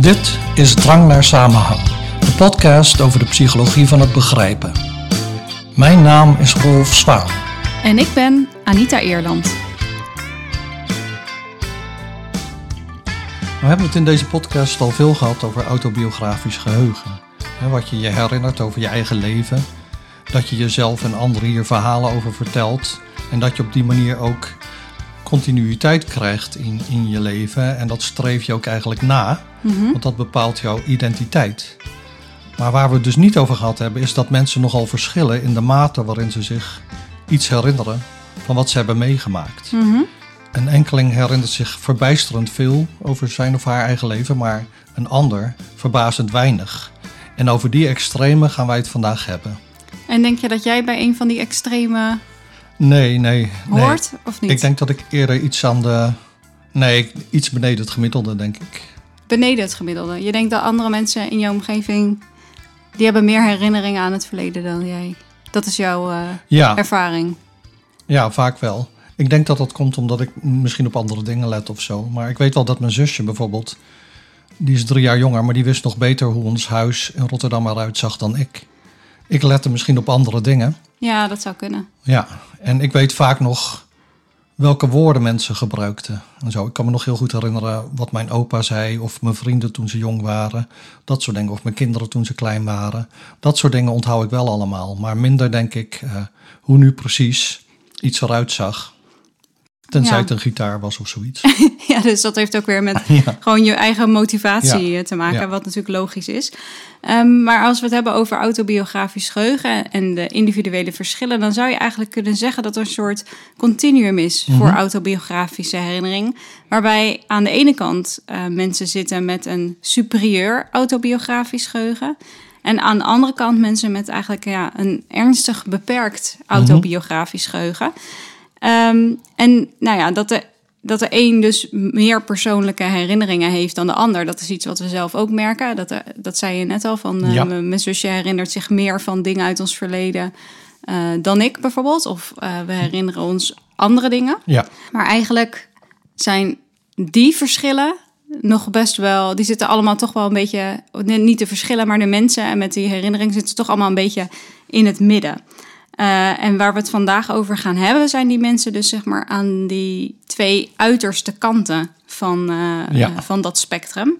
Dit is Drang naar Samenhang, de podcast over de psychologie van het begrijpen. Mijn naam is Rolf Zwaan. En ik ben Anita Eerland. We hebben het in deze podcast al veel gehad over autobiografisch geheugen. Wat je je herinnert over je eigen leven. Dat je jezelf en anderen hier verhalen over vertelt. En dat je op die manier ook continuïteit krijgt in, in je leven. En dat streef je ook eigenlijk na, want dat bepaalt jouw identiteit. Maar waar we het dus niet over gehad hebben, is dat mensen nogal verschillen in de mate waarin ze zich iets herinneren van wat ze hebben meegemaakt. Een enkeling herinnert zich verbijsterend veel over zijn of haar eigen leven, maar een ander verbazend weinig. En over die extreme gaan wij het vandaag hebben. En denk je dat jij bij een van die extreme Nee, nee. nee. hoort of niet? Ik denk dat ik eerder iets aan de. Nee, iets beneden het gemiddelde, denk ik. Beneden het gemiddelde. Je denkt dat andere mensen in jouw omgeving... die hebben meer herinneringen aan het verleden dan jij. Dat is jouw eh, Ja, ervaring. ja, vaak wel. Ik denk dat dat komt omdat ik misschien op andere dingen let of zo. Maar ik weet wel dat mijn zusje bijvoorbeeld. Die is drie jaar jonger, maar die wist nog beter hoe ons huis in Rotterdam eruit zag dan ik. Ik lette misschien op andere dingen. Ja, dat zou kunnen. Ja, en ik weet vaak nog welke woorden mensen gebruikten. En zo. Ik kan me nog heel goed herinneren wat mijn opa zei, of mijn vrienden toen ze jong waren. Dat soort dingen, of mijn kinderen toen ze klein waren. Dat soort dingen onthoud ik wel allemaal. Maar minder denk ik eh, hoe nu precies iets eruit zag. Tenzij Ja. het een gitaar was of zoiets. Ja, dus dat heeft ook weer met ja. gewoon je eigen motivatie Ja. eh, te maken, wat natuurlijk logisch is. Ehm, maar als we het hebben over autobiografisch geheugen en de individuele verschillen, dan zou je eigenlijk kunnen zeggen dat er een soort continuum is voor autobiografische herinnering. Waarbij aan de ene kant eh, mensen zitten met een superieur autobiografisch geheugen. En aan de andere kant mensen met eigenlijk ja, een ernstig beperkt autobiografisch geheugen. Ehm, en nou ja, dat de, dat de een dus meer persoonlijke herinneringen heeft dan de ander. Dat is iets wat we zelf ook merken. Dat, eh, dat zei je net al, van eh, Ja. mijn zusje herinnert zich meer van dingen uit ons verleden eh, dan ik bijvoorbeeld. Of we herinneren ons andere dingen. ja, Maar eigenlijk zijn die verschillen nog best wel... Die zitten allemaal toch wel een beetje... Niet de verschillen, maar de mensen en met die herinnering zitten toch allemaal een beetje in het midden. Eh, en waar we het vandaag over gaan hebben, zijn die mensen dus zeg maar aan die twee uiterste kanten van, eh, Ja. van dat spectrum.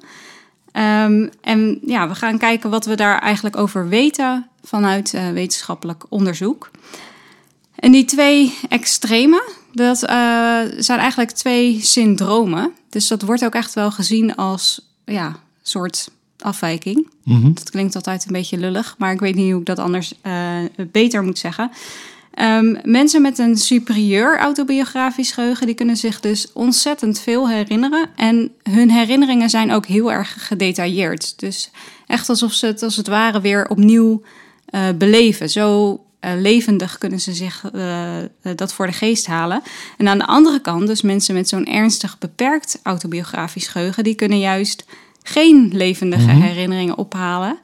Ehm, en ja, we gaan kijken wat we daar eigenlijk over weten vanuit eh, wetenschappelijk onderzoek. En die twee extremen, dat zijn eigenlijk twee syndromen. Dus dat wordt ook echt wel gezien als ja, soort afwijking. Mhm. Dat klinkt altijd een beetje lullig, maar ik weet niet hoe ik dat anders eh, beter moet zeggen. Ehm, mensen met een superieur autobiografisch geheugen, die kunnen zich dus ontzettend veel herinneren. En hun herinneringen zijn ook heel erg gedetailleerd. Dus echt alsof ze het als het ware weer opnieuw eh, beleven. Zo eh, levendig kunnen ze zich dat voor de geest halen. En aan de andere kant, dus mensen met zo'n ernstig beperkt autobiografisch geheugen, die kunnen juist geen levendige herinneringen ophalen.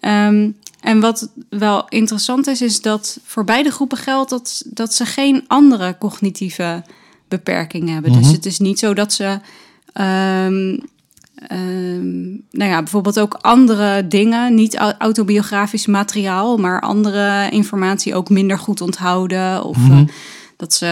Ehm, en wat wel interessant is, is dat voor beide groepen geldt dat, dat ze geen andere cognitieve beperking hebben. Dus het is niet zo dat ze. ehm, ehm, nou ja, bijvoorbeeld ook andere dingen, niet au- autobiografisch materiaal, maar andere informatie ook minder goed onthouden. Of eh, dat ze,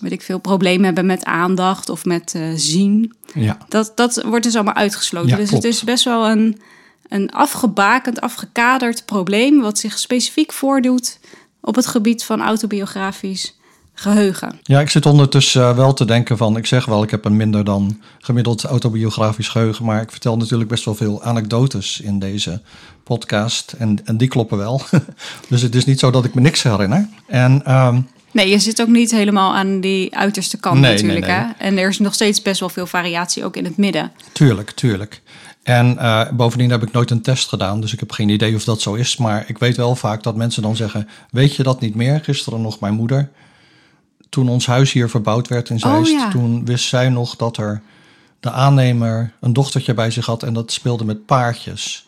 weet ik veel, problemen hebben met aandacht of met eh, zien. ja. Dat, dat wordt dus allemaal uitgesloten. Ja, dus klopt. het is best wel een, een afgebakend, afgekaderd probleem... wat zich specifiek voordoet op het gebied van autobiografisch geheugen. Ja, ik zit ondertussen eh, wel te denken van, ik zeg wel, ik heb een minder dan gemiddeld autobiografisch geheugen, maar ik vertel natuurlijk best wel veel anekdotes in deze podcast en, en die kloppen wel. dus het is niet zo dat ik me niks herinner. En ehm, Nee, je zit ook niet helemaal aan die uiterste kant Nee, natuurlijk. nee, nee. Hè? En er is nog steeds best wel veel variatie ook in het midden. tuurlijk, tuurlijk. En eh, bovendien heb ik nooit een test gedaan, dus ik heb geen idee of dat zo is. Maar ik weet wel vaak dat mensen dan zeggen, weet je dat niet meer? Gisteren nog mijn moeder, toen ons huis hier verbouwd werd in Zeist, ja. toen wist zij nog dat er de aannemer een dochtertje bij zich had en dat speelde met paardjes.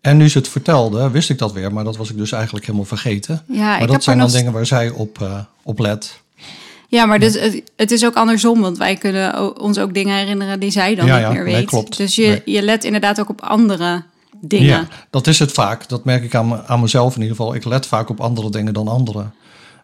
En nu ze het vertelde, wist ik dat weer, maar dat was ik dus eigenlijk helemaal vergeten. Ja, maar dat zijn dan dingen waar zij op, op let. Ja, maar dus het, het is ook andersom, want wij kunnen ons ook dingen herinneren die zij dan Ja, niet ja, meer nee, weet. klopt. Dus je, Nee. je let inderdaad ook op andere dingen. Ja, dat is het vaak. Dat merk ik aan, aan mezelf in ieder geval. Ik let vaak op andere dingen dan andere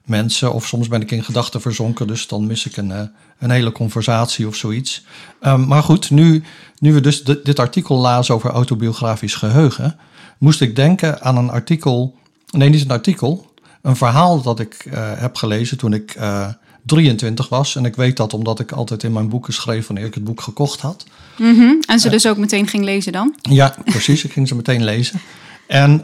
mensen. Of soms ben ik in gedachten verzonken, dus dan mis ik een, eh, een hele conversatie of zoiets. Ehm, maar goed, nu, nu we dus di- dit artikel lazen over autobiografisch geheugen, moest ik denken aan een artikel. Nee, niet een artikel. Een verhaal dat ik eh, heb gelezen toen ik eh, 23 was. En ik weet dat omdat ik altijd in mijn boeken schreef wanneer ik het boek gekocht had. Mhm. En ze dus ook meteen ging lezen dan? Ja, precies. Ik ging ze meteen lezen. En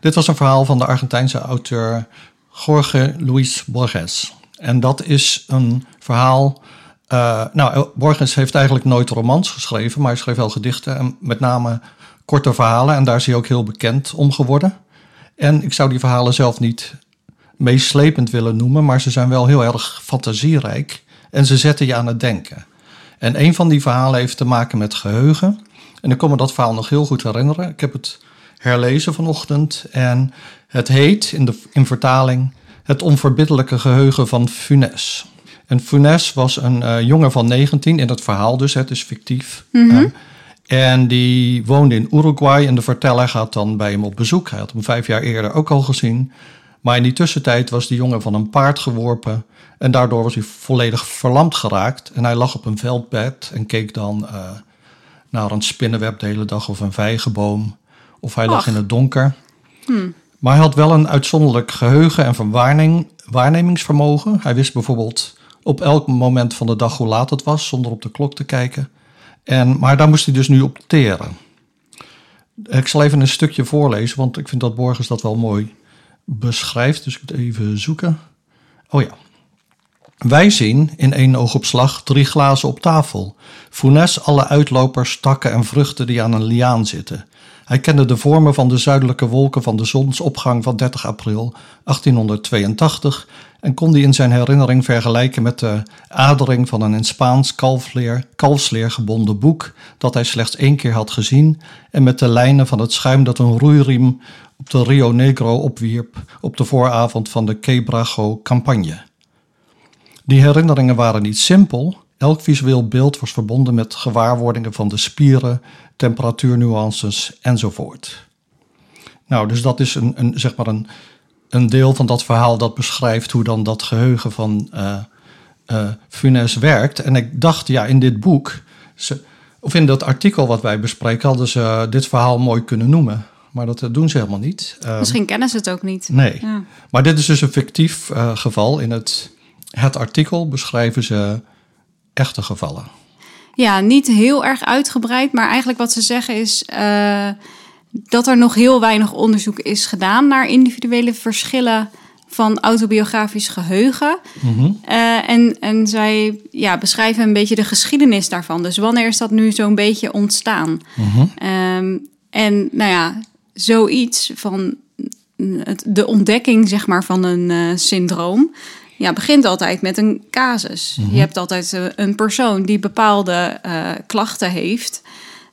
dit was een verhaal van de Argentijnse auteur Jorge Luis Borges. En dat is een verhaal. eh, nou, Borges heeft eigenlijk nooit romans geschreven, maar hij schreef wel gedichten en met name korte verhalen. En daar is hij ook heel bekend om geworden. En ik zou die verhalen zelf niet meeslepend willen noemen, maar ze zijn wel heel erg fantasierijk en ze zetten je aan het denken. En een van die verhalen heeft te maken met geheugen. En ik kon me dat verhaal nog heel goed herinneren. Ik heb het herlezen vanochtend en het heet in, de, in vertaling Het onverbiddelijke geheugen van Funes. En Funes was een eh, jongen van 19 in het verhaal, dus het is fictief. Mhm. Eh, en die woonde in Uruguay en de verteller gaat dan bij hem op bezoek. Hij had hem vijf jaar eerder ook al gezien. Maar in die tussentijd was die jongen van een paard geworpen. En daardoor was hij volledig verlamd geraakt. En hij lag op een veldbed en keek dan eh, naar een spinnenweb de hele dag of een vijgenboom. Of hij lag Ach. in het donker. Maar hij had wel een uitzonderlijk geheugen en waarnemingsvermogen. Hij wist bijvoorbeeld op elk moment van de dag hoe laat het was, zonder op de klok te kijken. En, maar daar moest hij dus nu op teren. Ik zal even een stukje voorlezen, want ik vind dat Borges dat wel mooi beschrijft. Dus ik moet even zoeken. Oh ja. Wij zien in één oogopslag drie glazen op tafel. Funes alle uitlopers, takken en vruchten die aan een liaan zitten. Hij kende de vormen van de zuidelijke wolken van de zonsopgang van 30 april 1882 en kon die in zijn herinnering vergelijken met de adering van een in Spaans kalfsleer, kalfsleer gebonden boek dat hij slechts één keer had gezien en met de lijnen van het schuim dat een roeiriem op de Rio Negro opwierp op de vooravond van de Quebracho campagne. Die herinneringen waren niet simpel. Elk visueel beeld was verbonden met gewaarwordingen van de spieren, temperatuurnuances enzovoort. Nou, dus dat is een, een, zeg maar een, een deel van dat verhaal dat beschrijft hoe dan dat geheugen van eh eh, Funes werkt. En ik dacht, ja, in dit boek, ze, of in dat artikel wat wij bespreken, hadden ze dit verhaal mooi kunnen noemen. Maar dat doen ze helemaal niet. Eh, Misschien kennen ze het ook niet. Nee. Ja. Maar dit is dus een fictief eh, geval. In het, het artikel beschrijven ze echte gevallen. Ja, niet heel erg uitgebreid, maar eigenlijk wat ze zeggen is eh, dat er nog heel weinig onderzoek is gedaan naar individuele verschillen van autobiografisch geheugen. Eh, en, en zij ja, beschrijven een beetje de geschiedenis daarvan. Dus wanneer is dat nu zo'n beetje ontstaan? Ehm, en nou ja, zoiets van het, de ontdekking zeg maar, van een eh, syndroom. Ja, begint altijd met een casus. Je hebt altijd eh, een persoon die bepaalde eh, klachten heeft.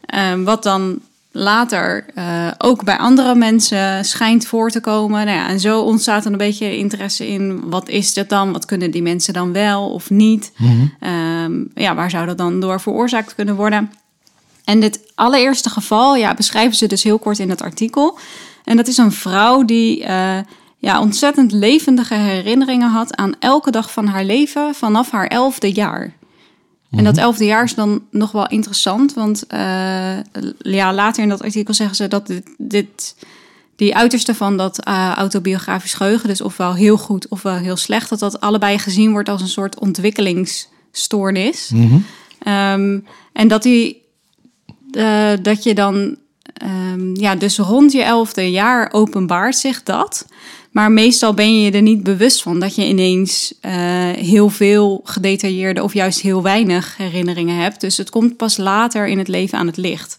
Ehm, wat dan later eh, ook bij andere mensen schijnt voor te komen. Nou ja, en zo ontstaat dan een beetje interesse in wat is dat dan? Wat kunnen die mensen dan wel of niet? Ehm, ja, waar zou dat dan door veroorzaakt kunnen worden? En dit allereerste geval ja, beschrijven ze dus heel kort in het artikel. En dat is een vrouw die ja, ontzettend levendige herinneringen had aan elke dag van haar leven vanaf haar elfde jaar. En dat elfde jaar is dan nog wel interessant, want eh, ja, later in dat artikel zeggen ze dat dit, dit die uiterste van dat eh, autobiografisch geheugen, dus ofwel heel goed ofwel heel slecht, dat dat allebei gezien wordt als een soort ontwikkelingsstoornis. Ehm, en dat die eh, dat je dan, ehm, ja, dus rond je elfde jaar openbaart zich dat. Maar meestal ben je je er niet bewust van dat je ineens eh, heel veel gedetailleerde of juist heel weinig herinneringen hebt. Dus het komt pas later in het leven aan het licht.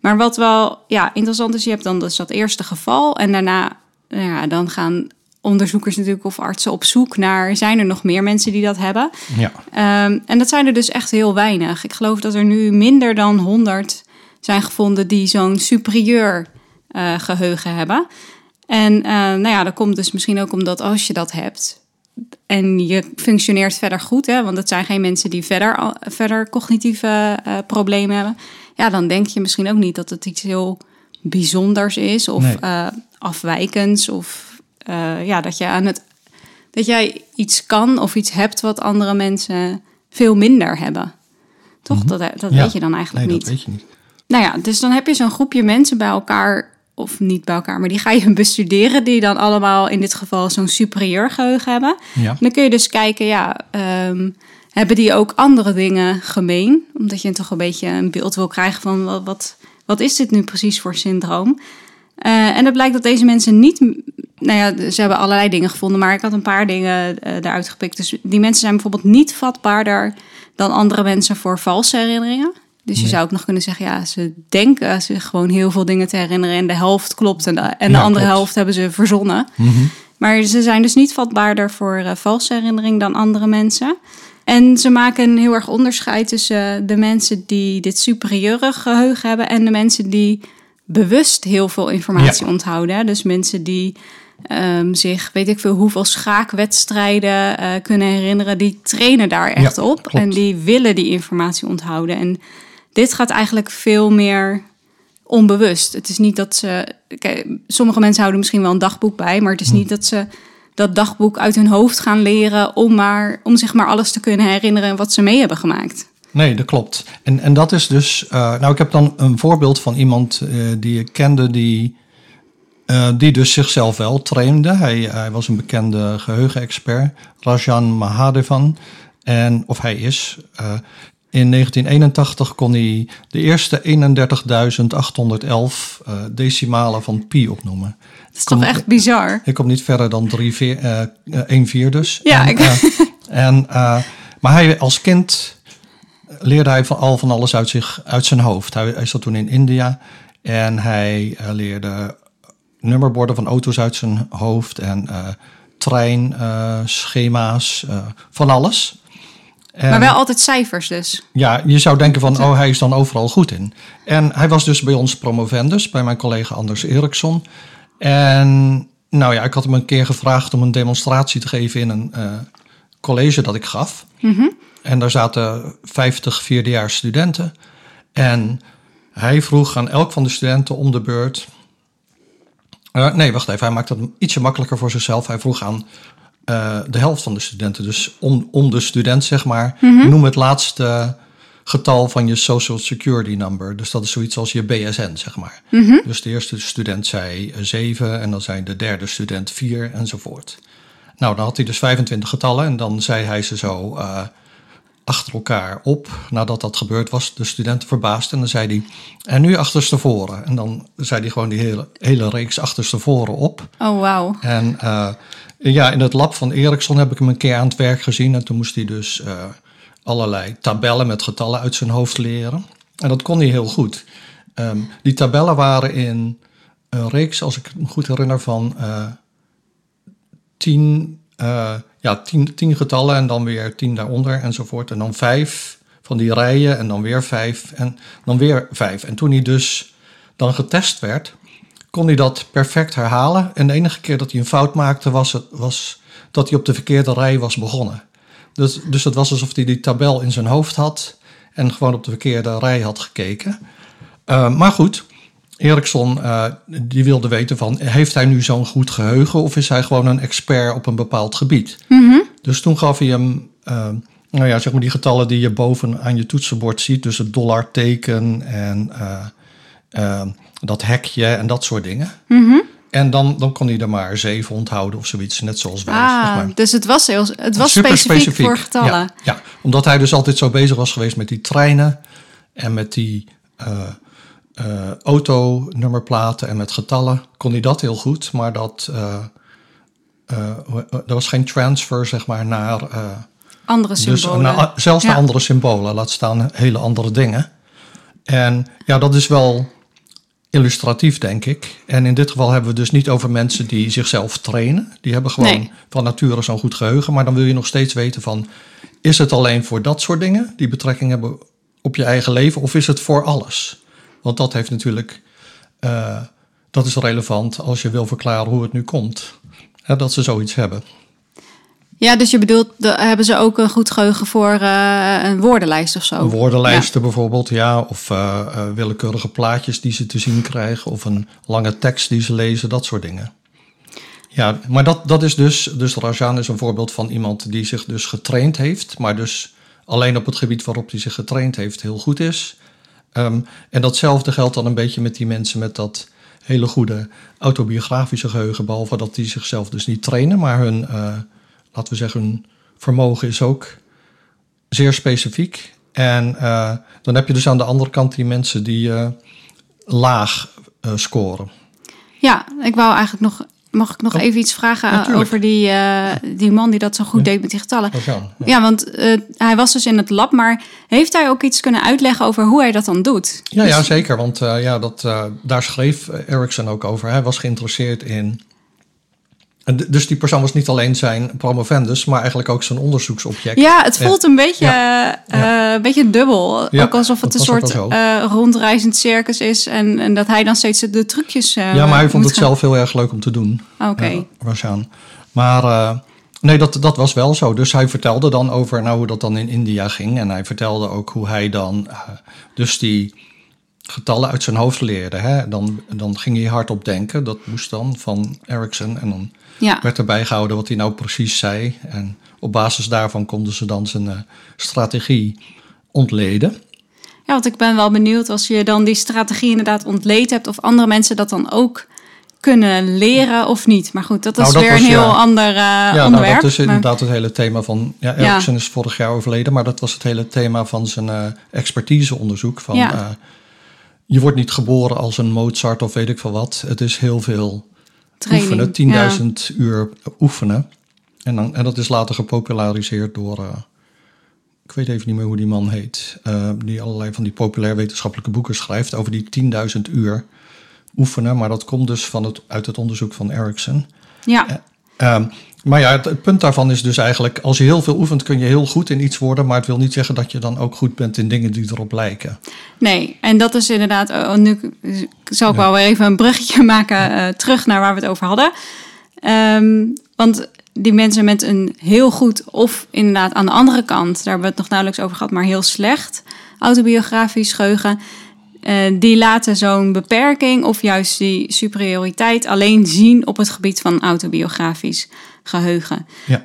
Maar wat wel ja, interessant is, je hebt dan dus dat eerste geval en daarna nou ja, dan gaan onderzoekers natuurlijk of artsen op zoek naar, zijn er nog meer mensen die dat hebben? Ja. Ehm, en dat zijn er dus echt heel weinig. Ik geloof dat er nu minder dan 100 zijn gevonden die zo'n superieur eh, geheugen hebben. En eh, nou ja, dat komt dus misschien ook omdat als je dat hebt, en je functioneert verder goed, hè, want het zijn geen mensen die verder, verder cognitieve eh, problemen hebben, ja, dan denk je misschien ook niet dat het iets heel bijzonders is of Nee. afwijkends of ja, dat je aan het dat jij iets kan of iets hebt wat andere mensen veel minder hebben. Toch? Dat, dat Mhm. Ja. weet je dan eigenlijk nee, niet. dat weet je niet. Nou ja, dus dan heb je zo'n groepje mensen bij elkaar, of niet bij elkaar, maar die ga je bestuderen, die dan allemaal in dit geval zo'n superieur geheugen hebben. Ja. Dan kun je dus kijken, ja, ehm, hebben die ook andere dingen gemeen? Omdat je toch een beetje een beeld wil krijgen van wat, wat, wat is dit nu precies voor syndroom? Eh, en het blijkt dat deze mensen niet, nou ja, ze hebben allerlei dingen gevonden, maar ik had een paar dingen eh eruit gepikt. Dus die mensen zijn bijvoorbeeld niet vatbaarder dan andere mensen voor valse herinneringen. Dus je zou ook nog kunnen zeggen, ja, ze denken zich gewoon heel veel dingen te herinneren en de helft klopt en de, en de Ja, andere klopt. helft hebben ze verzonnen. Mhm. Maar ze zijn dus niet vatbaarder voor eh, valse herinnering dan andere mensen. En ze maken een heel erg onderscheid tussen eh, de mensen die dit superieure geheugen hebben en de mensen die bewust heel veel informatie Ja. onthouden. Dus mensen die ehm, zich, weet ik veel, hoeveel schaakwedstrijden eh, kunnen herinneren, die trainen daar echt Ja, op. klopt. En die willen die informatie onthouden. En dit gaat eigenlijk veel meer onbewust. Het is niet dat ze. Kijk, sommige mensen houden misschien wel een dagboek bij, maar het is niet dat ze dat dagboek uit hun hoofd gaan leren om, maar, om zich maar alles te kunnen herinneren wat ze mee hebben gemaakt. Nee, dat klopt. En, en dat is dus. eh, nou, ik heb dan een voorbeeld van iemand eh, die ik kende die. eh, die dus zichzelf wel trainde. Hij, hij was een bekende geheugenexpert, Rajan Mahadevan. En, of hij is. In 1981 kon hij de eerste 31.811 eh, decimalen van pi opnoemen. Dat is toch echt bizar? Ik kom niet verder dan drie vier, eh, eh, één vier dus. Ja, en, ik- eh, en, eh, maar hij als kind leerde hij van al van alles uit, zich, uit zijn hoofd. Hij, hij zat toen in India en hij leerde nummerborden van auto's uit zijn hoofd en treinschema's, van alles. En- Maar wel altijd cijfers dus. ja, je zou denken van, oh, hij is dan overal goed in. En hij was dus bij ons promovendus, bij mijn collega Anders Eriksson. En nou ja, ik had hem een keer gevraagd om een demonstratie te geven in een eh, college dat ik gaf. En daar zaten 50 vierdejaars studenten. En hij vroeg aan elk van de studenten om de beurt... Eh, nee, wacht even, hij maakte het ietsje makkelijker voor zichzelf. Hij vroeg aan eh, de helft van de studenten, dus om, om de student zeg maar, noem het laatste getal van je Social Security number. Dus dat is zoiets als je BSN, zeg maar. Dus de eerste student zei 7 en dan zei de derde student 4 enzovoort. Nou, dan had hij dus 25 getallen en dan zei hij ze zo eh, achter elkaar op. Nadat dat gebeurd was, de studenten verbaasd. En dan zei hij, en nu achterstevoren. En dan zei hij gewoon die hele, hele reeks achterstevoren op. Oh, wauw. En eh, ja, in het lab van Ericsson heb ik hem een keer aan het werk gezien. En toen moest hij dus eh, allerlei tabellen met getallen uit zijn hoofd leren. En dat kon hij heel goed. Ehm, die tabellen waren in een reeks, als ik me goed herinner, van eh, tien, eh, ja, tien, tien getallen en dan weer tien daaronder enzovoort. En dan vijf van die rijen en dan weer vijf en dan weer vijf. En toen hij dus dan getest werd, kon hij dat perfect herhalen. En de enige keer dat hij een fout maakte was, het, was dat hij op de verkeerde rij was begonnen. Dus, dus het was alsof hij die tabel in zijn hoofd had en gewoon op de verkeerde rij had gekeken. Uh, maar goed, Eriksson uh, die wilde weten van, heeft hij nu zo'n goed geheugen of is hij gewoon een expert op een bepaald gebied? Mm -hmm. Dus toen gaf hij hem, uh, nou ja, zeg maar die getallen die je boven aan je toetsenbord ziet, dus het dollarteken en dat hekje en dat soort dingen. Mm -hmm. En dan, dan kon hij er maar zeven onthouden of zoiets, net zoals wij. Ah, zeg maar. dus het was, heel, het was specifiek, specifiek, voor getallen. Ja, ja, omdat hij dus altijd zo bezig was geweest met die treinen en met die uh, uh, autonummerplaten en met getallen, kon hij dat heel goed. Maar dat, uh, er was geen transfer, zeg maar, naar... andere symbolen. Dus, naar, zelfs naar andere symbolen, laat staan hele andere dingen. En ja, dat is wel illustratief, denk ik. En in dit geval hebben we dus niet over mensen die zichzelf trainen. Die hebben gewoon nee. van nature zo'n goed geheugen. Maar dan wil je nog steeds weten van... is het alleen voor dat soort dingen die betrekking hebben op je eigen leven... of is het voor alles? Want dat heeft natuurlijk... Uh, dat is relevant als je wil verklaren hoe het nu komt. Hè, dat ze zoiets hebben. Ja, dus je bedoelt, hebben ze ook een goed geheugen voor uh, een woordenlijst of zo? Woordenlijsten ja. bijvoorbeeld, ja. Of uh, uh, willekeurige plaatjes die ze te zien krijgen. Of een lange tekst die ze lezen, dat soort dingen. Ja, maar dat, dat is dus, dus Rajan is een voorbeeld van iemand die zich dus getraind heeft, maar dus alleen op het gebied waarop hij zich getraind heeft heel goed is. Um, en datzelfde geldt dan een beetje met die mensen met dat hele goede autobiografische geheugen, behalve dat die zichzelf dus niet trainen, maar hun, uh, laten we zeggen, hun vermogen is ook zeer specifiek. En uh, dan heb je dus aan de andere kant die mensen die uh, laag scoren. Ja, ik wou eigenlijk nog Mag ik nog oh, even iets vragen natuurlijk. over die, die man die dat zo goed ja. deed met die getallen? Ja, ja want hij was dus in het lab, maar heeft hij ook iets kunnen uitleggen over hoe hij dat dan doet? Ja, dus... ja zeker. Want ja, dat, daar schreef Ericsson ook over. Hij was geïnteresseerd in dus die persoon was niet alleen zijn promovendus, maar eigenlijk ook zijn onderzoeksobject. Ja, het voelt een beetje, ja. Uh, een beetje dubbel. Ja, ook alsof het een soort uh, rondreizend circus is en, en dat hij dan steeds de trucjes. Uh, ja, maar hij vond het gaan. zelf heel erg leuk om te doen. Oké. Okay. Maar nee, dat, dat was wel zo. Dus hij vertelde dan over nou, hoe dat dan in India ging. En hij vertelde ook hoe hij dan dus die getallen uit zijn hoofd leerde. Hè? Dan, dan ging hij hardop denken. Dat moest dan van Ericsson. En dan ja. werd erbij gehouden wat hij nou precies zei. En op basis daarvan konden ze dan zijn uh, strategie ontleden. Ja, want ik ben wel benieuwd als je dan die strategie inderdaad ontleed hebt, of andere mensen dat dan ook kunnen leren of niet. Maar goed, dat is nou, dat weer was, een heel ja. ander uh, ja, onderwerp. Nou, dat is inderdaad het hele thema van... Ja, Ericsson is vorig jaar overleden, maar dat was het hele thema van zijn uh, expertiseonderzoek. Van, je wordt niet geboren als een Mozart of weet ik veel wat. Het is heel veel Training, oefenen, 10.000 ja. uur oefenen. En, dan, en dat is later gepopulariseerd door, uh, ik weet even niet meer hoe die man heet, uh, die allerlei van die populair wetenschappelijke boeken schrijft over die 10.000 uur oefenen. Maar dat komt dus van het, uit het onderzoek van Ericsson. Ja. Uh, maar ja, het, het, punt daarvan is dus eigenlijk, als je heel veel oefent, kun je heel goed in iets worden, maar het wil niet zeggen dat je dan ook goed bent in dingen die erop lijken. Nee, en dat is inderdaad, oh, nu zal ik ja. wel weer even een bruggetje maken uh, terug naar waar we het over hadden. Um, want die mensen met een heel goed, of inderdaad aan de andere kant, daar hebben we het nog nauwelijks over gehad, maar heel slecht autobiografisch geheugen, die laten zo'n beperking of juist die superioriteit alleen zien op het gebied van autobiografisch geheugen. Ja.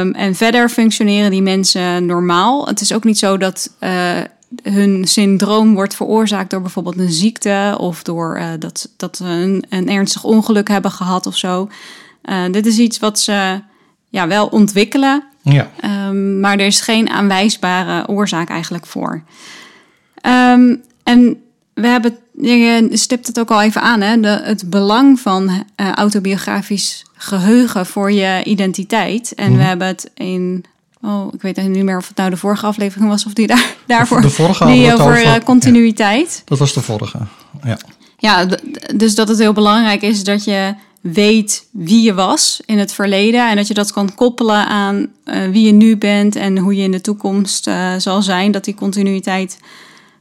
Um, en verder functioneren die mensen normaal. Het is ook niet zo dat uh, hun syndroom wordt veroorzaakt door bijvoorbeeld een ziekte of door uh, dat, dat ze een, een, ernstig ongeluk hebben gehad of zo. Uh, dit is iets wat ze ja, wel ontwikkelen, ja. Um, maar er is geen aanwijsbare oorzaak eigenlijk voor. Um, en we hebben, je stipt het ook al even aan, hè, de, het belang van uh, autobiografisch geheugen voor je identiteit. En mm. we hebben het in, oh, ik weet niet meer of het nou de vorige aflevering was of die daar, daarvoor. De vorige die over, over uh, continuïteit. Ja, dat was de vorige, ja. Ja, dus dat het heel belangrijk is dat je weet wie je was in het verleden en dat je dat kan koppelen aan uh, wie je nu bent en hoe je in de toekomst uh, zal zijn. Dat die continuïteit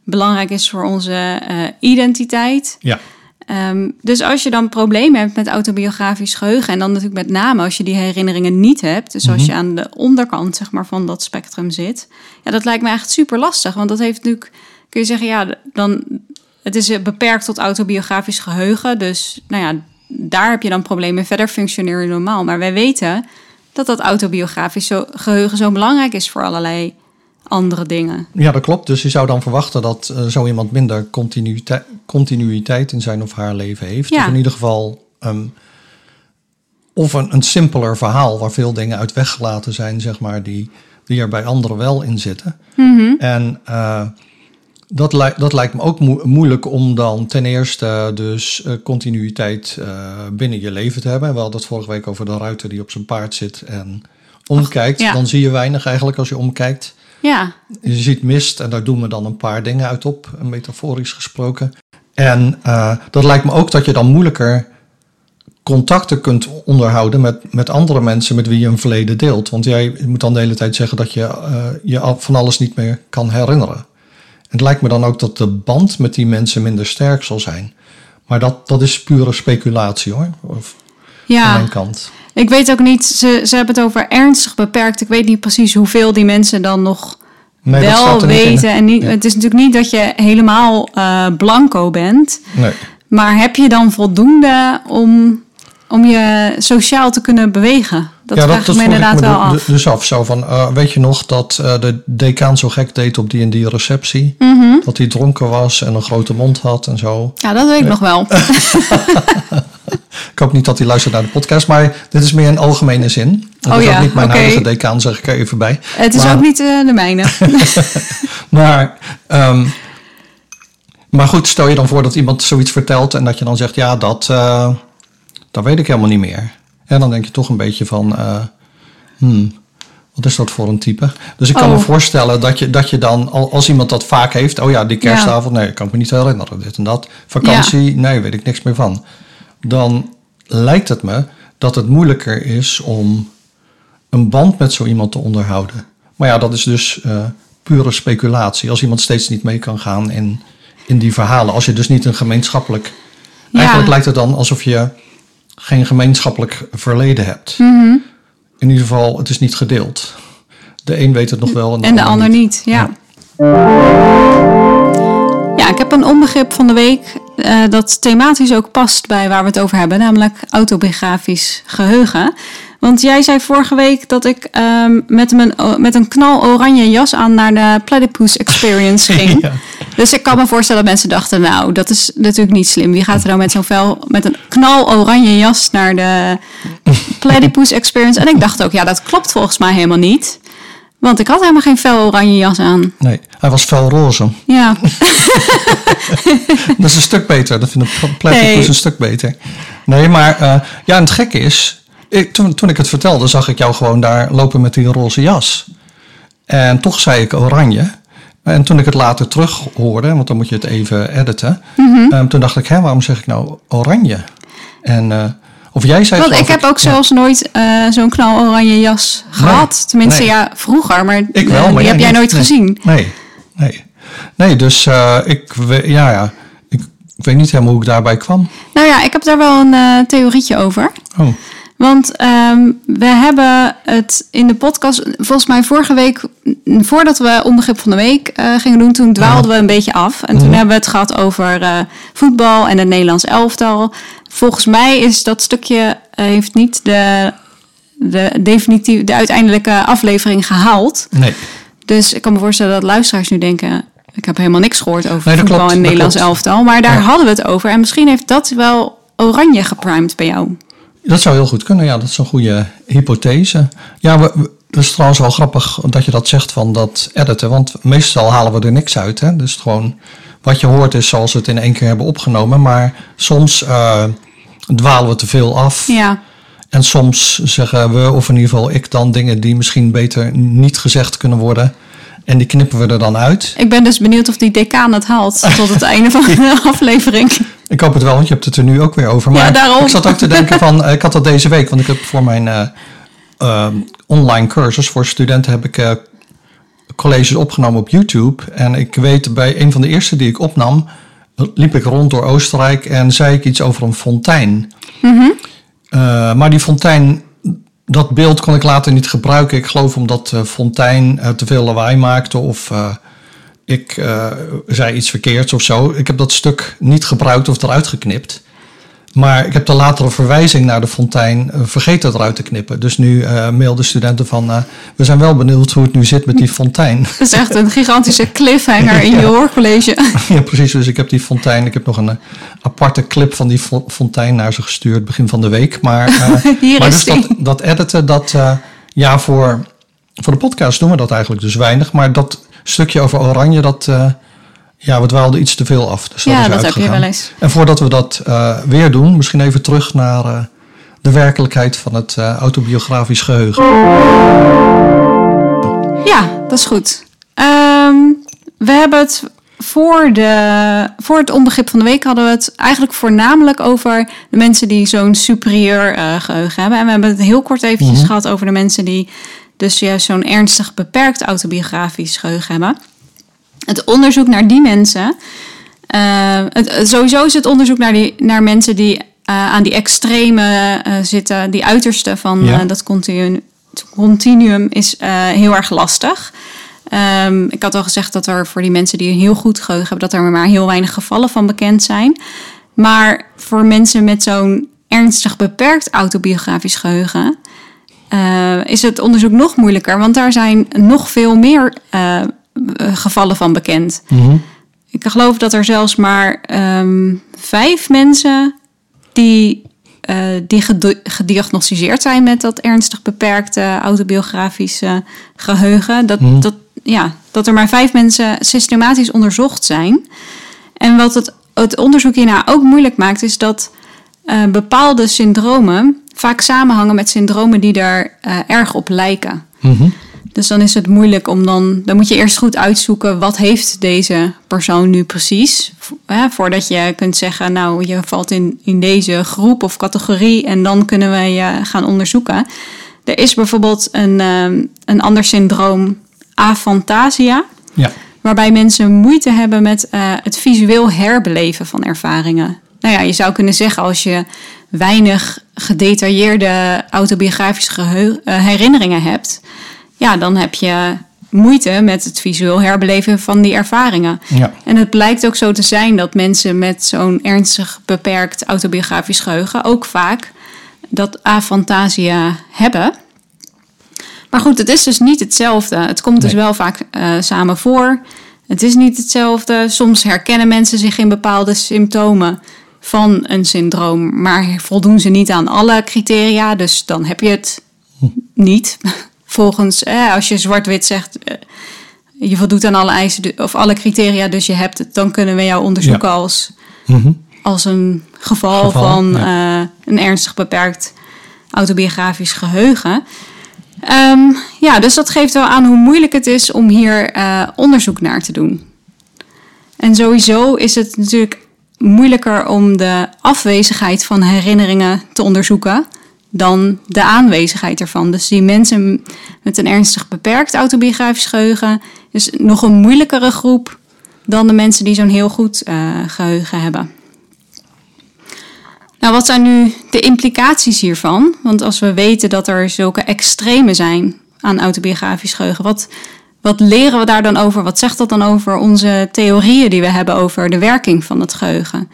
belangrijk is voor onze uh, identiteit. Ja. Um, dus als je dan problemen hebt met autobiografisch geheugen, en dan natuurlijk met name als je die herinneringen niet hebt, dus als mm -hmm. je aan de onderkant zeg maar, van dat spectrum zit, ja, dat lijkt me echt super lastig. Want dat heeft natuurlijk, kun je zeggen, ja, dan, het is beperkt tot autobiografisch geheugen. Dus nou ja, daar heb je dan problemen. Verder functioneer je normaal. Maar wij weten dat dat autobiografisch geheugen zo belangrijk is voor allerlei andere dingen. Ja, dat klopt. Dus je zou dan verwachten dat uh, zo iemand minder continuïteit, continuïteit in zijn of haar leven heeft. Ja. Of in ieder geval. Um, of een, een simpeler verhaal waar veel dingen uit weggelaten zijn, zeg maar, die, die er bij anderen wel in zitten. Mm -hmm. En uh, dat, li dat lijkt me ook mo moeilijk om dan ten eerste dus uh, continuïteit uh, binnen je leven te hebben. We hadden het vorige week over de ruiter die op zijn paard zit en omkijkt. Ach, ja. Dan zie je weinig eigenlijk als je omkijkt. Ja. Je ziet mist en daar doen we dan een paar dingen uit op, metaforisch gesproken. En uh, dat lijkt me ook dat je dan moeilijker contacten kunt onderhouden met, met andere mensen met wie je een verleden deelt. Want jij moet dan de hele tijd zeggen dat je uh, je van alles niet meer kan herinneren. En het lijkt me dan ook dat de band met die mensen minder sterk zal zijn. Maar dat, dat is pure speculatie hoor. Of, ja. Van mijn kant. Ik weet ook niet, ze, ze hebben het over ernstig beperkt. Ik weet niet precies hoeveel die mensen dan nog Nee, wel weten. En niet, Ja. Het is natuurlijk niet dat je helemaal eh, blanco bent. Nee. Maar heb je dan voldoende om, om je sociaal te kunnen bewegen? Dat ja, vraag ik me inderdaad me wel af. dus af. Zo van, eh, weet je nog dat eh, de decaan zo gek deed op die en die receptie? Mhm. Dat hij dronken was en een grote mond had en zo. Ja, dat weet ik nog wel. Ik hoop niet dat hij luistert naar de podcast, maar dit is meer in algemene zin. Dat Oh is ja, ook niet mijn huidige decaan, zeg ik er even bij. Het is Maar- ook niet eh, de mijne. Maar, ehm, maar goed, stel je dan voor dat iemand zoiets vertelt en dat je dan zegt, ja, dat, dat weet ik helemaal niet meer. En dan denk je toch een beetje van, eh, hmm, wat is dat voor een type? Dus ik kan Oh. me voorstellen dat je, dat je dan, al- als iemand dat vaak heeft, oh ja, die kerstavond, nee, kan ik me niet herinneren, dit en dat. Vakantie, nee, weet ik niks meer van. Dan lijkt het me dat het moeilijker is om een band met zo iemand te onderhouden. Maar ja, dat is dus eh, pure speculatie. Als iemand steeds niet mee kan gaan in, in die verhalen. Als je dus niet een gemeenschappelijk... Ja. Eigenlijk lijkt het dan alsof je geen gemeenschappelijk verleden hebt. Mhm. In ieder geval, het is niet gedeeld. De een weet het nog wel en de, En de ander niet, ja. Ja, ik heb een onbegrip van de week eh, dat thematisch ook past bij waar we het over hebben, namelijk autobiografisch geheugen. Want jij zei vorige week dat ik ehm, met, mijn, met een knal oranje jas aan naar de Platypus Experience ging. Ja. Dus ik kan me voorstellen dat mensen dachten, nou, dat is natuurlijk niet slim. Wie gaat er nou met zo'n fel, met een knal oranje jas naar de Platypus Experience? En ik dacht ook, ja, dat klopt volgens mij helemaal niet. Want ik had helemaal geen fel oranje jas aan. Nee, hij was felroze. Ja, Dat is een stuk beter. Dat vind ik platypus Nee. een stuk beter. Nee, maar eh, ja, en het gekke is... Ik, toen, toen ik het vertelde, zag ik jou gewoon daar lopen met die roze jas. En toch zei ik oranje. En toen ik het later terug hoorde, want dan moet je het even editen. Mhm. eh, toen dacht ik, hè, waarom zeg ik nou oranje? En, eh, of jij zei want ik heb ook ja. zelfs nooit eh, zo'n knal oranje jas gehad. Tenminste, nee. ja, vroeger, maar Ik eh, wel, maar die jij heb jij nooit Nee. gezien. Nee, nee. Nee, dus eh, ik, ja, ja, ik, weet niet helemaal hoe ik daarbij kwam. Nou ja, ik heb daar wel een eh, theorietje over. Oh, Want ehm, we hebben het in de podcast, volgens mij vorige week, voordat we onbegrip van de week eh, gingen doen, toen dwaalden we een beetje af. En toen hebben we het gehad over eh, voetbal en het Nederlands elftal. Volgens mij is dat stukje, eh, heeft niet de, de, definitief, de uiteindelijke aflevering gehaald. nee. Dus ik kan me voorstellen dat luisteraars nu denken... ik heb helemaal niks gehoord over Nee, voetbal klopt, en Nederlands klopt. elftal. Maar daar Ja. hadden we het over. En misschien heeft dat wel oranje geprimed bij jou. Dat zou heel goed kunnen, ja. Dat is een goede hypothese. Ja, we, we- het is trouwens wel grappig dat je dat zegt van dat editen. Want meestal halen we er niks uit. Hè? Dus gewoon wat je hoort is zoals we het in één keer hebben opgenomen. Maar soms eh, dwalen we te veel af. Ja, En soms zeggen we, of in ieder geval ik dan, dingen die misschien beter niet gezegd kunnen worden. En die knippen we er dan uit. ik ben dus benieuwd of die decaan het haalt tot het einde van de aflevering. Ik hoop het wel, want je hebt het er nu ook weer over. Maar Ja, daarom. ik zat ook te denken van, eh, ik had dat deze week, want ik heb voor mijn eh, eh, online cursus voor studenten heb ik eh, colleges opgenomen op YouTube. En ik weet bij een van de eerste die ik opnam, liep ik rond door Oostenrijk en zei ik iets over een fontein. Eh, maar die fontein, dat beeld kon ik later niet gebruiken. Ik geloof omdat de fontein te veel lawaai maakte of ik eh, zei iets verkeerds of zo. Ik heb dat stuk niet gebruikt of eruit geknipt. Maar ik heb de latere verwijzing naar de fontein eh, vergeten eruit te knippen. Dus nu eh mailden studenten van... we zijn wel benieuwd hoe het nu zit met die fontein. Dat is echt een gigantische cliffhanger in je hoorcollege. ja, precies. Dus ik heb die fontein... Ik heb nog een aparte clip van die fo- fontein naar ze gestuurd begin van de week. Maar, Hier maar is dus die. dat, dat editen, dat... ja, voor, voor de podcast doen we dat eigenlijk dus weinig. Maar dat stukje over oranje, dat... eh, ja, we dwaalden iets te veel af. Dus Ja, is dat heb je wel eens. En voordat we dat eh, weer doen, misschien even terug naar eh, de werkelijkheid van het autobiografisch geheugen. Ja, dat is goed. Ehm, we hebben het voor, de, voor het onbegrip van de week hadden we het eigenlijk voornamelijk over de mensen die zo'n superieur eh, geheugen hebben. En we hebben het heel kort eventjes gehad over de mensen die dus juist zo'n ernstig beperkt autobiografisch geheugen hebben. Het onderzoek naar die mensen. eh, het, sowieso is het onderzoek naar, die, naar mensen die eh, aan die extreme eh, zitten, die uiterste van Ja. dat continuum, continuum is heel erg lastig. Ehm, ik had al gezegd dat er voor die mensen die een heel goed geheugen hebben, dat er maar heel weinig gevallen van bekend zijn. Maar voor mensen met zo'n ernstig beperkt autobiografisch geheugen eh, is het onderzoek nog moeilijker, want daar zijn nog veel meer eh, gevallen van bekend. Mhm. Ik geloof dat er zelfs maar ehm, vijf mensen die, eh, die gedi- gediagnosticeerd zijn met dat ernstig beperkte autobiografische geheugen. Dat, Mhm. dat, ja, dat er maar vijf mensen systematisch onderzocht zijn. En wat het, het onderzoek hierna ook moeilijk maakt, is dat eh, bepaalde syndromen vaak samenhangen met syndromen die daar eh, erg op lijken. Mhm. Dus dan is het moeilijk om dan... Dan moet je eerst goed uitzoeken... wat heeft deze persoon nu precies? Hè, voordat je kunt zeggen... nou, je valt in, in deze groep of categorie... en dan kunnen we je gaan onderzoeken. Er is bijvoorbeeld een, ehm, een ander syndroom... aphantasia... Ja. waarbij mensen moeite hebben met eh, het visueel herbeleven van ervaringen. Nou ja, je zou kunnen zeggen als je weinig gedetailleerde autobiografische eh, herinneringen hebt, ja, dan heb je moeite met het visueel herbeleven van die ervaringen. Ja. En het blijkt ook zo te zijn dat mensen met zo'n ernstig beperkt autobiografisch geheugen ook vaak dat afantasia hebben. Maar goed, het is dus niet hetzelfde. Het komt dus wel vaak eh, samen voor. Het is niet hetzelfde. Soms herkennen mensen zich in bepaalde symptomen van een syndroom, maar voldoen ze niet aan alle criteria. Dus dan heb je het niet. Volgens, eh, als je zwart-wit zegt, eh, je voldoet aan alle eisen of alle criteria, dus je hebt het, dan kunnen we jou onderzoeken als, Mhm. als een geval, Geval, van eh, een ernstig beperkt autobiografisch geheugen. Ehm, ja, dus dat geeft wel aan hoe moeilijk het is om hier onderzoek naar te doen. En sowieso is het natuurlijk moeilijker om de afwezigheid van herinneringen te onderzoeken dan de aanwezigheid ervan. Dus die mensen met een ernstig beperkt autobiografisch geheugen is nog een moeilijkere groep dan de mensen die zo'n heel goed eh, geheugen hebben. Nou, wat zijn nu de implicaties hiervan? Want als we weten dat er zulke extreme zijn aan autobiografisch geheugen, wat, wat leren we daar dan over? Wat zegt dat dan over onze theorieën die we hebben over de werking van het geheugen?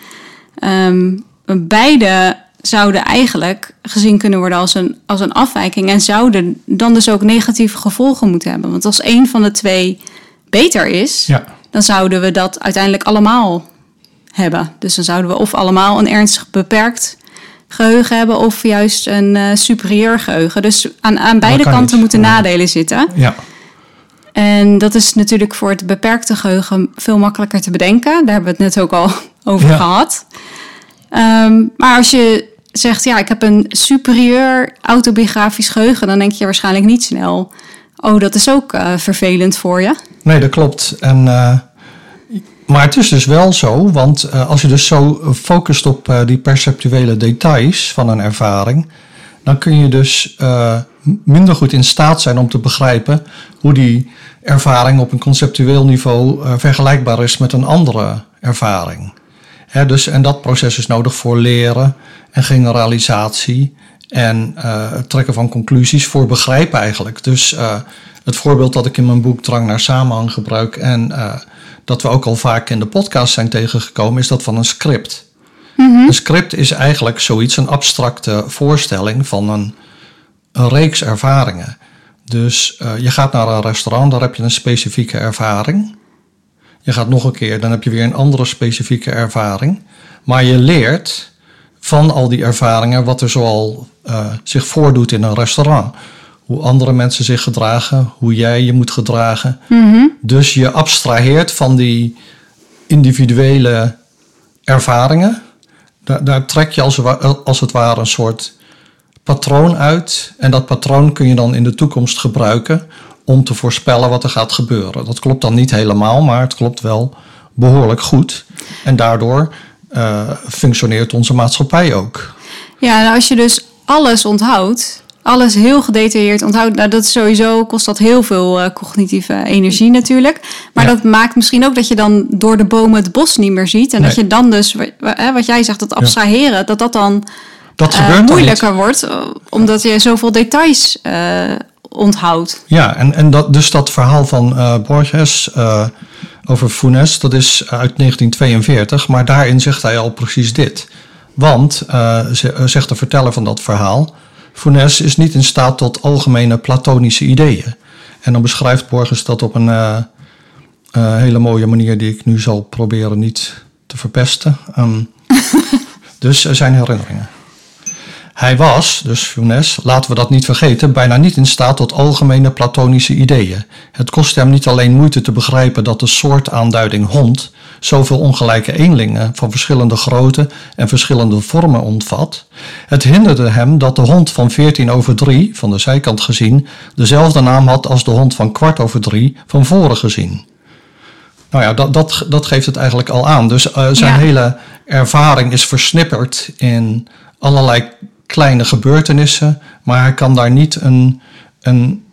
Ehm, beide zouden eigenlijk gezien kunnen worden als een, als een afwijking en zouden dan dus ook negatieve gevolgen moeten hebben. Want als één van de twee beter is, Ja. dan zouden we dat uiteindelijk allemaal hebben. Dus dan zouden we of allemaal een ernstig beperkt geheugen hebben, of juist een eh, superieur geheugen. Dus aan, aan beide kan kanten niet. moeten nadelen zitten. Ja. En dat is natuurlijk voor het beperkte geheugen veel makkelijker te bedenken. Daar hebben we het net ook al over Ja. gehad. Ehm, maar als je zegt, ja, ik heb een superieur autobiografisch geheugen, dan denk je waarschijnlijk niet snel, oh, dat is ook eh, vervelend voor je. Nee, dat klopt. En, eh, maar het is dus wel zo, want eh, als je dus zo focust op die perceptuele details van een ervaring, dan kun je dus minder goed in staat zijn om te begrijpen hoe die ervaring op een conceptueel niveau eh, vergelijkbaar is met een andere ervaring. Hè, dus, en dat proces is nodig voor leren en generalisatie en eh, het trekken van conclusies voor begrijpen eigenlijk. Dus eh, het voorbeeld dat ik in mijn boek Drang naar Samenhang gebruik en dat we ook al vaak in de podcast zijn tegengekomen, is dat van een script. Een script is eigenlijk zoiets, een abstracte voorstelling van een, een reeks ervaringen. Dus eh, je gaat naar een restaurant, daar heb je een specifieke ervaring. Je gaat nog een keer, dan heb je weer een andere specifieke ervaring. Maar je leert van al die ervaringen wat er zoal eh, zich voordoet in een restaurant. Hoe andere mensen zich gedragen, hoe jij je moet gedragen. Dus je abstraheert van die individuele ervaringen. Daar, daar trek je als, als het ware een soort patroon uit. En dat patroon kun je dan in de toekomst gebruiken om te voorspellen wat er gaat gebeuren. Dat klopt dan niet helemaal, maar het klopt wel behoorlijk goed. En daardoor eh, functioneert onze maatschappij ook. Ja, nou als je dus alles onthoudt, alles heel gedetailleerd onthoudt. Nou, dat is sowieso kost dat heel veel eh, cognitieve energie natuurlijk. Maar Ja. dat maakt misschien ook dat je dan door de bomen het bos niet meer ziet. En dat je dan dus, wat jij zegt, dat abstraheren, dat dat dan Dat eh, gebeurt niet. moeilijker wordt. eh, Omdat je zoveel details eh, onthoudt. Ja, en, en dat, dus dat verhaal van Borges over Funes, dat is uit 1942, maar daarin zegt hij al precies dit. Want, ze- zegt de verteller van dat verhaal, Funes is niet in staat tot algemene platonische ideeën. En dan beschrijft Borges dat op een hele mooie manier die ik nu zal proberen niet te verpesten. Ehm, dus eh, zijn herinneringen. Hij was, dus Funes, laten we dat niet vergeten, bijna niet in staat tot algemene platonische ideeën. Het kost hem niet alleen moeite te begrijpen dat de soortaanduiding hond zoveel ongelijke eenlingen van verschillende grootte en verschillende vormen ontvat. Het hinderde hem dat de hond van 14 over 3, van de zijkant gezien, dezelfde naam had als de hond van kwart over 3, van voren gezien. Nou ja, dat, dat, dat geeft het eigenlijk al aan. Dus eh, zijn Ja. hele ervaring is versnipperd in allerlei kleine gebeurtenissen, maar hij kan daar niet een, een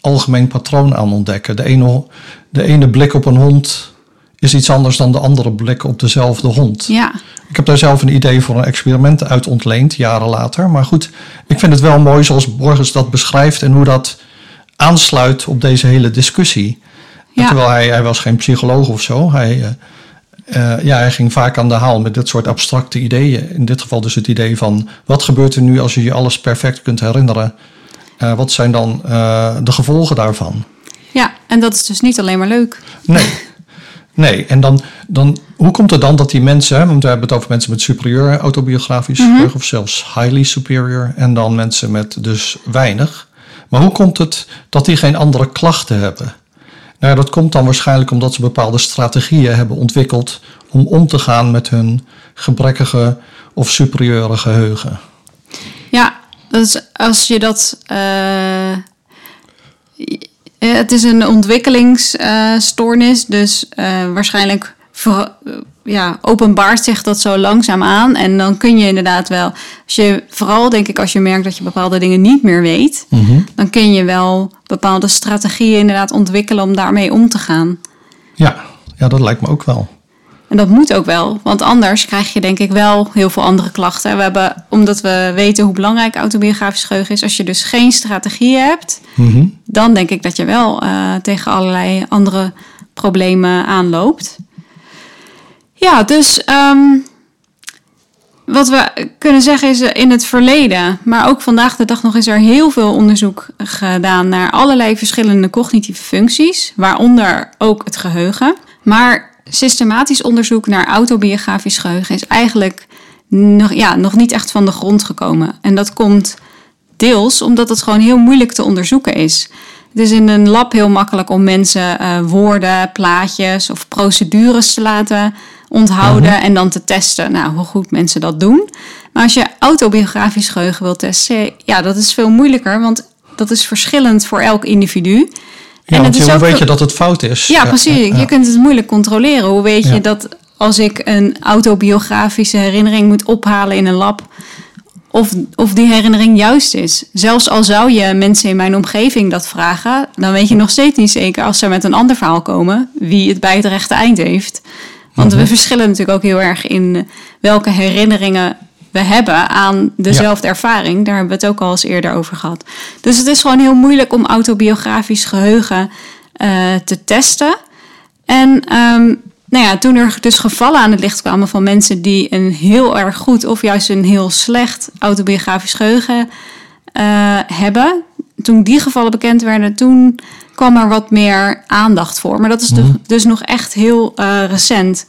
algemeen patroon aan ontdekken. De ene, de ene blik op een hond is iets anders dan de andere blik op dezelfde hond. Ja, Ik heb daar zelf een idee voor een experiment uit ontleend, jaren later. Maar goed, ik vind het wel mooi zoals Borges dat beschrijft en hoe dat aansluit op deze hele discussie. Ja. Terwijl hij, hij was geen psycholoog of zo. Hij, eh, ja, hij ging vaak aan de haal met dit soort abstracte ideeën. In dit geval dus het idee van wat gebeurt er nu als je je alles perfect kunt herinneren? Eh, wat zijn dan eh, de gevolgen daarvan? ja, en dat is dus niet alleen maar leuk. Nee. Nee, en dan, dan, hoe komt het dan dat die mensen, want we hebben het over mensen met superieur autobiografisch geheugen, of zelfs highly superior, en dan mensen met dus weinig. Maar hoe komt het dat die geen andere klachten hebben? Nou, dat komt dan waarschijnlijk omdat ze bepaalde strategieën hebben ontwikkeld om om te gaan met hun gebrekkige of superieure geheugen. Ja, is als je dat. eh, het is een ontwikkelingsstoornis, dus eh, waarschijnlijk eh, ja, openbaart zich dat zo langzaam aan. En dan kun je inderdaad wel, als je, vooral denk ik als je merkt dat je bepaalde dingen niet meer weet, dan kun je wel bepaalde strategieën inderdaad ontwikkelen om daarmee om te gaan. Ja, ja, dat lijkt me ook wel. En dat moet ook wel, want anders krijg je denk ik wel heel veel andere klachten. We hebben, omdat we weten hoe belangrijk autobiografisch geheugen is, als je dus geen strategie hebt, Mhm. dan denk ik dat je wel eh, tegen allerlei andere problemen aanloopt. Ja, dus ehm, wat we kunnen zeggen is eh, in het verleden, maar ook vandaag de dag nog is er heel veel onderzoek gedaan naar allerlei verschillende cognitieve functies, waaronder ook het geheugen. Maar systematisch onderzoek naar autobiografisch geheugen is eigenlijk nog, ja, nog niet echt van de grond gekomen. En dat komt deels omdat het gewoon heel moeilijk te onderzoeken is. Het is in een lab heel makkelijk om mensen eh, woorden, plaatjes of procedures te laten onthouden en dan te testen. Nou, hoe goed mensen dat doen. Maar als je autobiografisch geheugen wilt testen, ja, dat is veel moeilijker, want dat is verschillend voor elk individu. Ja, het want is hoe ook- weet je dat het fout is? Ja, precies. ja. Je kunt het moeilijk controleren. Hoe weet je dat als ik een autobiografische herinnering moet ophalen in een lab, of, of die herinnering juist is? Zelfs al zou je mensen in mijn omgeving dat vragen, dan weet je nog steeds niet zeker als ze met een ander verhaal komen, wie het bij het rechte eind heeft. Want Mhm. we verschillen natuurlijk ook heel erg in welke herinneringen we hebben aan dezelfde ervaring. Daar hebben we het ook al eens eerder over gehad. Dus het is gewoon heel moeilijk om autobiografisch geheugen eh, te testen. En ehm, nou ja, toen er dus gevallen aan het licht kwamen van mensen die een heel erg goed of juist een heel slecht autobiografisch geheugen eh, hebben, toen die gevallen bekend werden, toen kwam er wat meer aandacht voor. Maar dat is dus- dus nog echt heel eh, recent.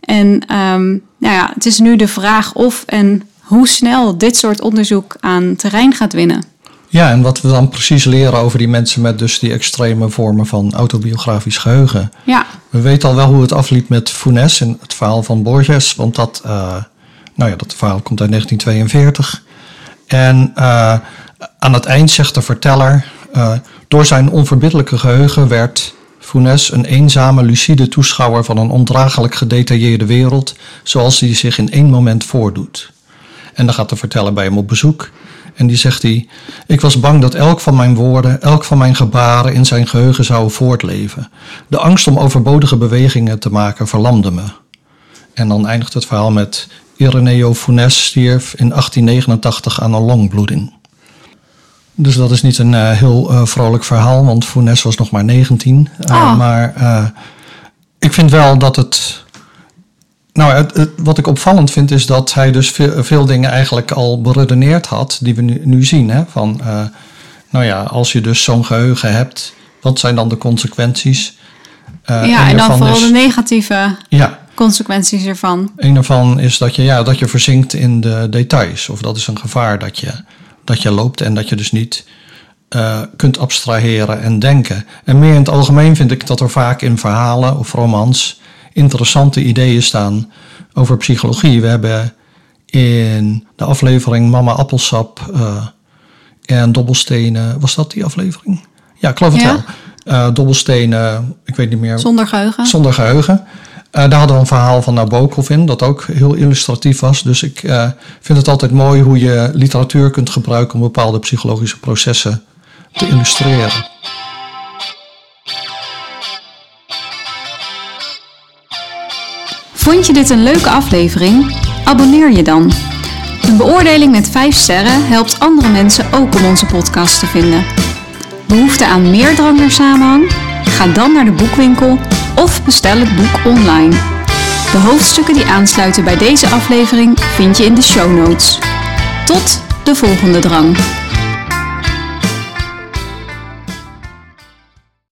En ehm, nou ja, het is nu de vraag of en hoe snel dit soort onderzoek aan terrein gaat winnen. Ja, en wat we dan precies leren over die mensen met dus die extreme vormen van autobiografisch geheugen. Ja, We weten al wel hoe het afliep met Funes en het verhaal van Borges, want dat, eh, nou ja, dat verhaal komt uit 1942. En eh, aan het eind zegt de verteller, door zijn onverbiddelijke geheugen werd Funes een eenzame, lucide toeschouwer van een ondraaglijk gedetailleerde wereld, zoals die zich in één moment voordoet. En dan gaat de verteller bij hem op bezoek. En die zegt hij: Ik was bang dat elk van mijn woorden, elk van mijn gebaren in zijn geheugen zou voortleven. De angst om overbodige bewegingen te maken verlamde me. En dan eindigt het verhaal met: Ireneo Funes stierf in 1889 aan een longbloeding. Dus dat is niet een uh, heel uh, vrolijk verhaal, want Funes was nog maar 19. Uh, oh. Maar ik vind wel dat het nou, het, het, wat ik opvallend vind is dat hij dus veel, veel dingen eigenlijk al beredeneerd had, die we nu, nu zien. Hè? Van, nou ja, als je dus zo'n geheugen hebt, wat zijn dan de consequenties? Ja, en dan vooral is, de negatieve ja, consequenties ervan. Een ervan is dat je, ja, dat je verzinkt in de details. Of dat is een gevaar dat je, dat je loopt en dat je dus niet uh, kunt abstraheren en denken. En meer in het algemeen vind ik dat er vaak in verhalen of romans interessante ideeën staan over psychologie. We hebben in de aflevering Mama Appelsap uh, en Dobbelstenen, was dat die aflevering? Ja, ik geloof het wel. Uh, dobbelstenen, ik weet niet meer. Zonder geheugen. Zonder geheugen. Uh, daar hadden we een verhaal van Nabokov in, dat ook heel illustratief was. Dus ik uh, vind het altijd mooi hoe je literatuur kunt gebruiken om bepaalde psychologische processen te illustreren. Vond je dit een leuke aflevering? Abonneer je dan. Een beoordeling met 5 sterren helpt andere mensen ook om onze podcast te vinden. Behoefte aan meer drang naar samenhang? Ga dan naar de boekwinkel of bestel het boek online. De hoofdstukken die aansluiten bij deze aflevering vind je in de show notes. Tot de volgende drang.